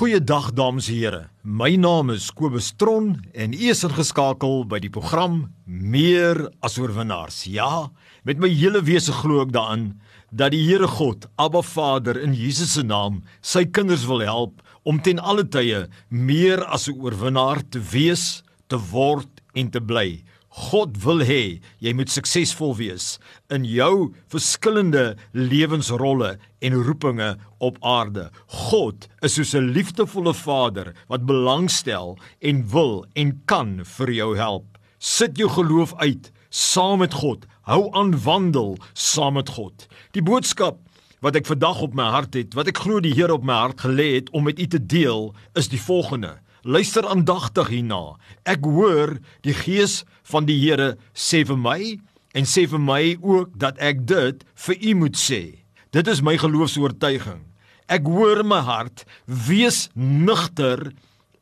Goeiedag dames en here. My naam is Kobus Tron en u is ingeskakel by die program Meer as oorwinnaars. Ja, met my hele wese glo ek daaraan dat die Here God, Abba Vader in Jesus se naam, sy kinders wil help om ten alle tye meer as 'n oorwinnaar te wees, te word en te bly. God wil hê jy moet suksesvol wees in jou verskillende lewensrolle en roepinge op aarde. God is soos 'n liefdevolle Vader wat belangstel en wil en kan vir jou help. Sit jou geloof uit saam met God. Hou aan wandel saam met God. Die boodskap wat ek vandag op my hart het, wat ek glo die Here op my hart gelê het om met u te deel, is die volgende. Luister aandagtig hierna. Ek hoor die gees van die Here sê vir my en sê vir my ook dat ek dit vir u moet sê. Dit is my geloofs-oortuiging. Ek hoor my hart wees nugter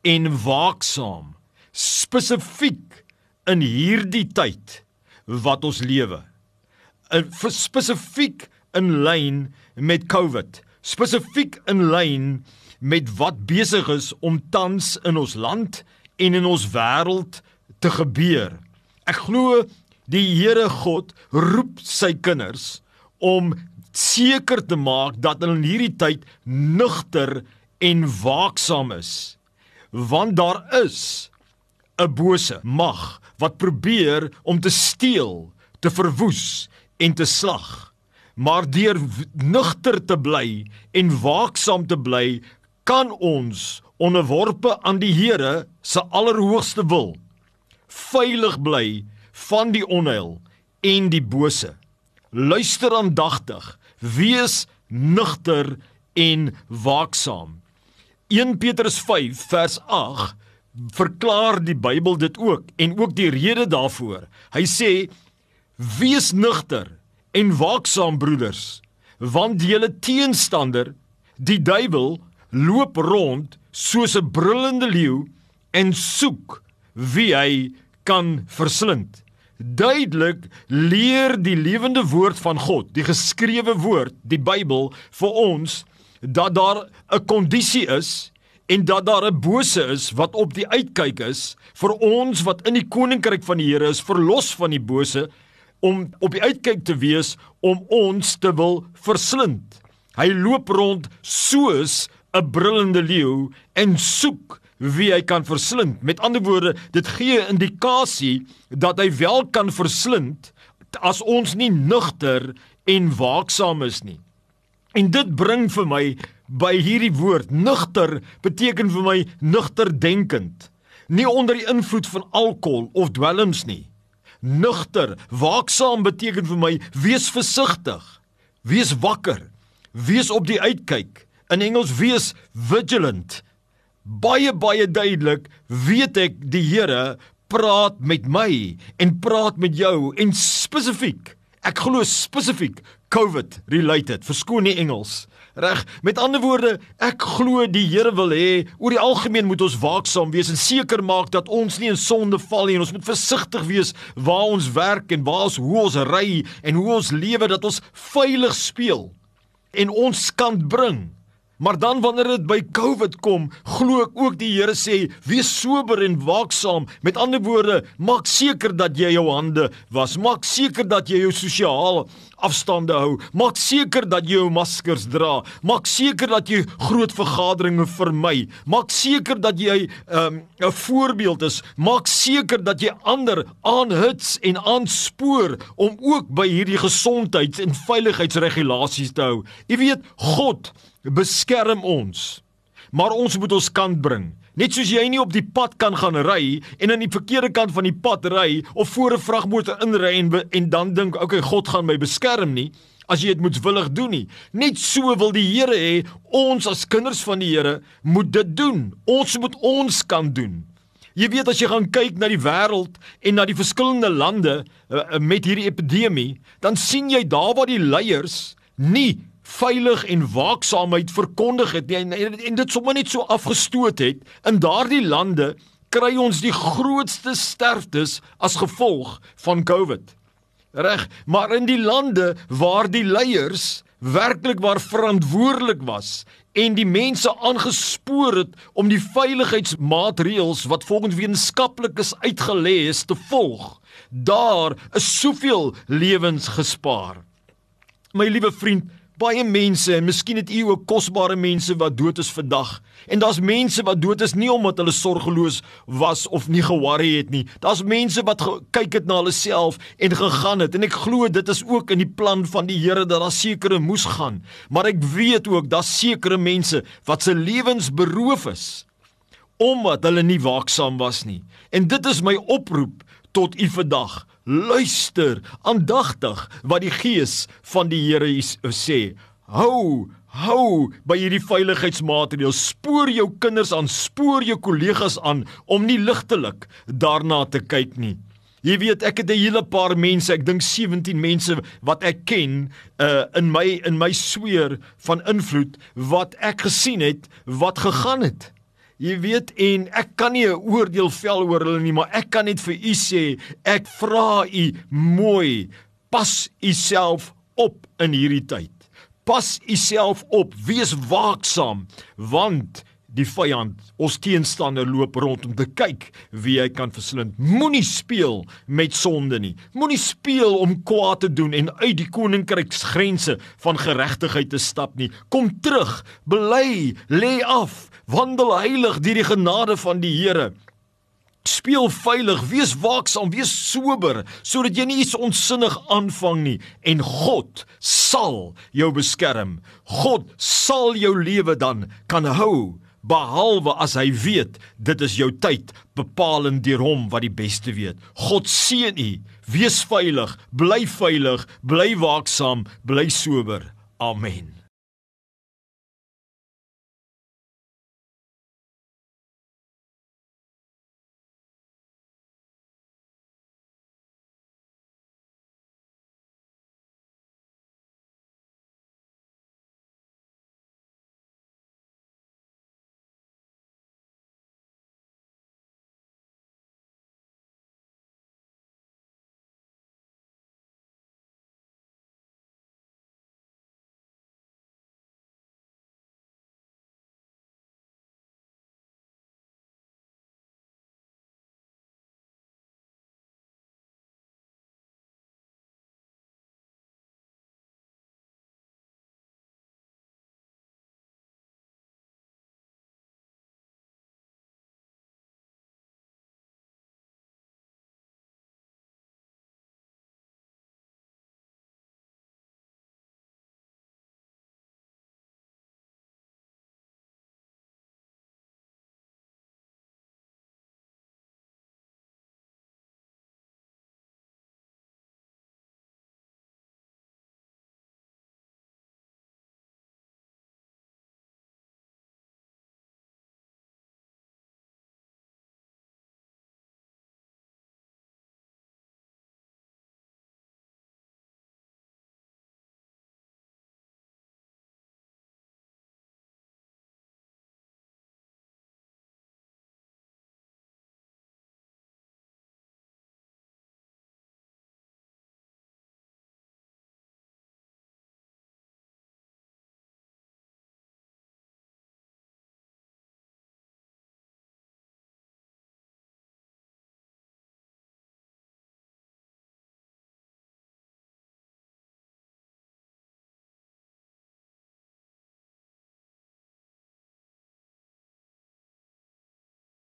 en waaksaam spesifiek in hierdie tyd wat ons lewe. Spesifiek in lyn met COVID. Spesifiek in lyn met wat besig is om tans in ons land en in ons wêreld te gebeur. Ek glo die Here God roep sy kinders om seker te maak dat hulle in hierdie tyd nugter en waaksaam is. Want daar is 'n bose mag wat probeer om te steel, te verwoes en te slag. Maar deur nugter te bly en waaksaam te bly, kan ons onderworpe aan die Here se allerhoogste wil veilig bly van die onheil en die bose. Luister aandagtig, wees nugter en waaksaam. 1 Petrus 5 vers 8 verklaar die Bybel dit ook en ook die rede daarvoor. Hy sê: "Wees nugter en waaksaam broeders, want julle teenstander, die duiwel, loop rond soos 'n brullende leeu en soek wie hy kan verslind. Duidelik leer die lewende woord van God, die geskrewe woord, die Bybel vir ons dat daar 'n kondisie is en dat daar 'n bose is wat op die uitkyk is vir ons wat in die koninkryk van die Here is, verlos van die bose om op die uitkyk te wees om ons te wil verslind. Hy loop rond soos 'n brullende leeu en soek wie hy kan verslind. Met ander woorde, dit gee 'n indikasie dat hy wel kan verslind as ons nie nugter en waaksaam is nie. En dit bring vir my by hierdie woord nugter beteken vir my nugter denkend. Nie onder die invloed van alkohol of dwelms nie. Nugter, waaksaam beteken vir my wees versigtig, wees wakker, wees op die uitkyk in Engels wees vigilant. Baie baie duidelik weet ek die Here praat met my en praat met jou en spesifiek. Ek glo spesifiek COVID related. Verskoon nie Engels. Reg. Met ander woorde, ek glo die Here wil hê oor die algemeen moet ons waaksaam wees en seker maak dat ons nie in sonde val nie en ons moet versigtig wees waar ons werk en waar ons hoe ons ry en hoe ons lewe dat ons veilig speel en ons kant bring. Maar dan wanneer dit by COVID kom, glo ek ook die Here sê, wees sober en waaksaam. Met ander woorde, maak seker dat jy jou hande was. Maak seker dat jy jou sosiale afstande hou. Maak seker dat jy jou maskers dra. Maak seker dat jy groot vergaderings vermy. Maak seker dat jy ehm, 'n um, voorbeeld is. Maak seker dat jy ander aanhits en aanspoor om ook by hierdie gesondheids- en veiligheidsregulasies te hou. Jy weet, God beskerm ons. Maar ons moet ons kant bring. Net soos jy nie op die pad kan gaan ry en aan die verkeerde kant van die pad ry of voor 'n vragmotor inry en, en dan dink, "Oké, okay, God gaan my beskerm nie." As jy dit moetswillig doen nie. Net so wil die Here hê ons as kinders van die Here moet dit doen. Ons moet ons kan doen. Jy weet as jy gaan kyk na die wêreld en na die verskillende lande uh, met hierdie epidemie, dan sien jy daar waar die leiers nie veilig en waaksaamheid verkondig het en, en, en dit sommer net so afgestoot het in daardie lande kry ons die grootste sterftes as gevolg van COVID. Reg, maar in die lande waar die leiers werklik waar verantwoordelik was en die mense aangespoor het om die veiligheidsmaatreëls wat volgens wetenskaplikes uitgelê is te volg. Daar is soveel lewens gespaar. My liewe vriend, baie mense en miskien het u ook kosbare mense wat dood is vandag. En daar's mense wat dood is nie omdat hulle sorgeloos was of nie ge-worry het nie. Daar's mense wat kyk het na hulle self en gegaan het en ek glo dit is ook in die plan van die Here dat daar sekere moes gaan. Maar ek weet ook daar's sekere mense wat se lewens beroof is omdat hulle nie waaksaam was nie. En dit is my oproep tot u vandag. Luister aandagtig wat die Gees van die Here sê. Hou Hou by hierdie veiligheidsmaatreëls. Spoor jou kinders aan, spoor jou kollegas aan om nie ligtelik daarna te kyk nie. Jy weet, ek het 'n hele paar mense, ek dink 17 mense wat ek ken, uh in my in my sweer van invloed wat ek gesien het wat gegaan het. Jy weet en ek kan nie 'n oordeel vel oor hulle nie, maar ek kan net vir u sê, ek vra u mooi, pas u self op in hierdie tyd. Pas u self op, wees waaksaam, want die vyand, ons teenstander loop rond om te kyk wie hy kan verslind. Moenie speel met sonde nie. Moenie speel om kwaad te doen en uit die koninkryksgrense van geregtigheid te stap nie. Kom terug, bely, lê af, wandel heilig deur die genade van die Here. Speel veilig, wees waaksaam, wees sober sodat jy nie iets onsinnig aanvang nie en God sal jou beskerm. God sal jou lewe dan kan hou behalwe as hy weet dit is jou tyd bepalend deur hom wat die beste weet. God seën u. Wees veilig, bly veilig, bly waaksaam, bly sober. Amen.